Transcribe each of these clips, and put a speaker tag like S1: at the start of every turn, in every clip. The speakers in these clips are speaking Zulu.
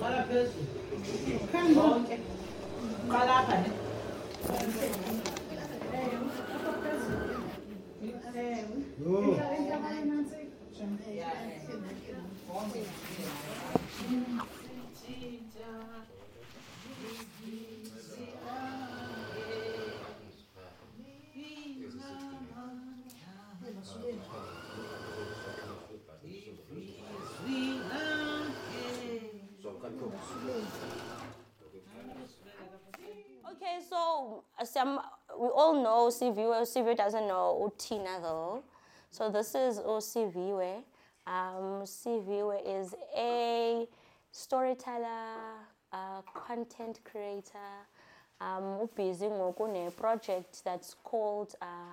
S1: Maravilhoso. Caraca, né? Oh. Okay, so uh, some we all know Siviwe. Siviwe doesn't know Utina though. So this is Siviwe. Um, Siviwe is a storyteller, a content creator. Um, busy ngokune project that's called uh,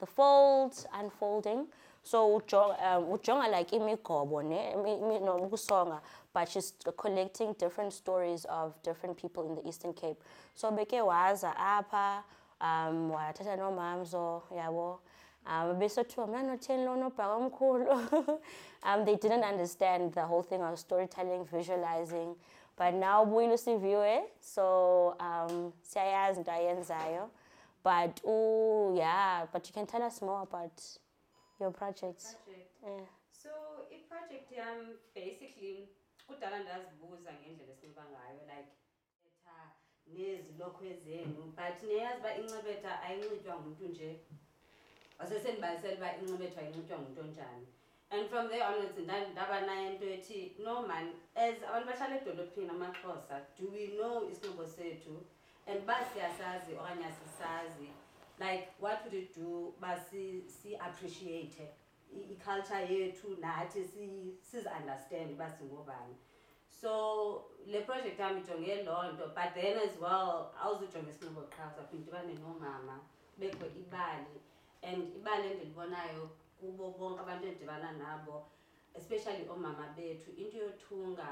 S1: The Fold Unfolding. So ujo- ujonga like imigobo ne? Imi- imi- no, ukusonga, but she's collecting different stories of different people in the Eastern Cape. So beke waza apha um wathatha nomamzo yabo. Um besothiwa mna notheni lo nobhaka omkhulu? Um they didn't understand the whole thing of storytelling visualizing. But now buyile usiviwe so um siyayazi into ayenzayo. But oh yeah but you can tell us more about your project
S2: project.
S1: Yeah.
S2: so iproject yam basically kudala ndazibuza ngendlela esinxiba ngayo like etha nezilokhwe zenu. But niyazi uba incebetha ayinxitywa ngumntu nje. Wasesendibalisela uba incebetha ayinxitywa ngumntu onjani. And from there onwards nda- ndaba nayo into ethi no man as abantu bahlala edolophini amaxhosa do we know isinxibo sethu? And uba siyasazi okanye asisazi like what would it do uba si- si-appreciate i- iculture yethu nathi si- sizi-understand uba singobani. So le project yam ijonge loo nto but then as well awuzujonga isinxibo qha uzaphinda udibane noomama kubekho ibali. And ibali endilibonayo kubo bonke abantu endidibana nabo especially oomama bethu into yothunga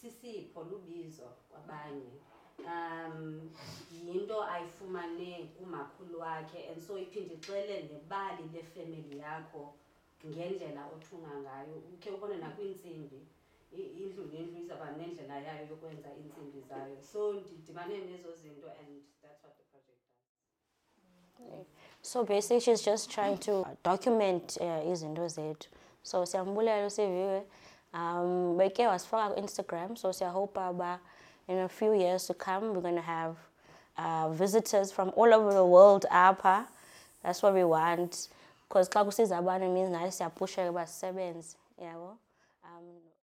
S2: sisipho lubizo kwabanye. Um yinto ayifumane kumakhulu wakhe and so iphinde ixele nebali lefemeli yakho ngendlela othunga ngayo ukhe ubone nakwiintsimbi i- indlu nendlu izawuba nendlela yayo yokwenza iintsimbi zayo so ndidibane nezo zinto and that's what the project does
S1: So basically, she's just trying to document uh, izinto zethu. So siyambulela uSiviwe. Um, beke wasifaka ku Instagram. So siyahopa uba in a few years to come, we're gonna have uh, visitors from all over the world apha. That's what we want. Because xa kusiza abantu means nathi siyapusheka uba sisebenze, yabo. Um,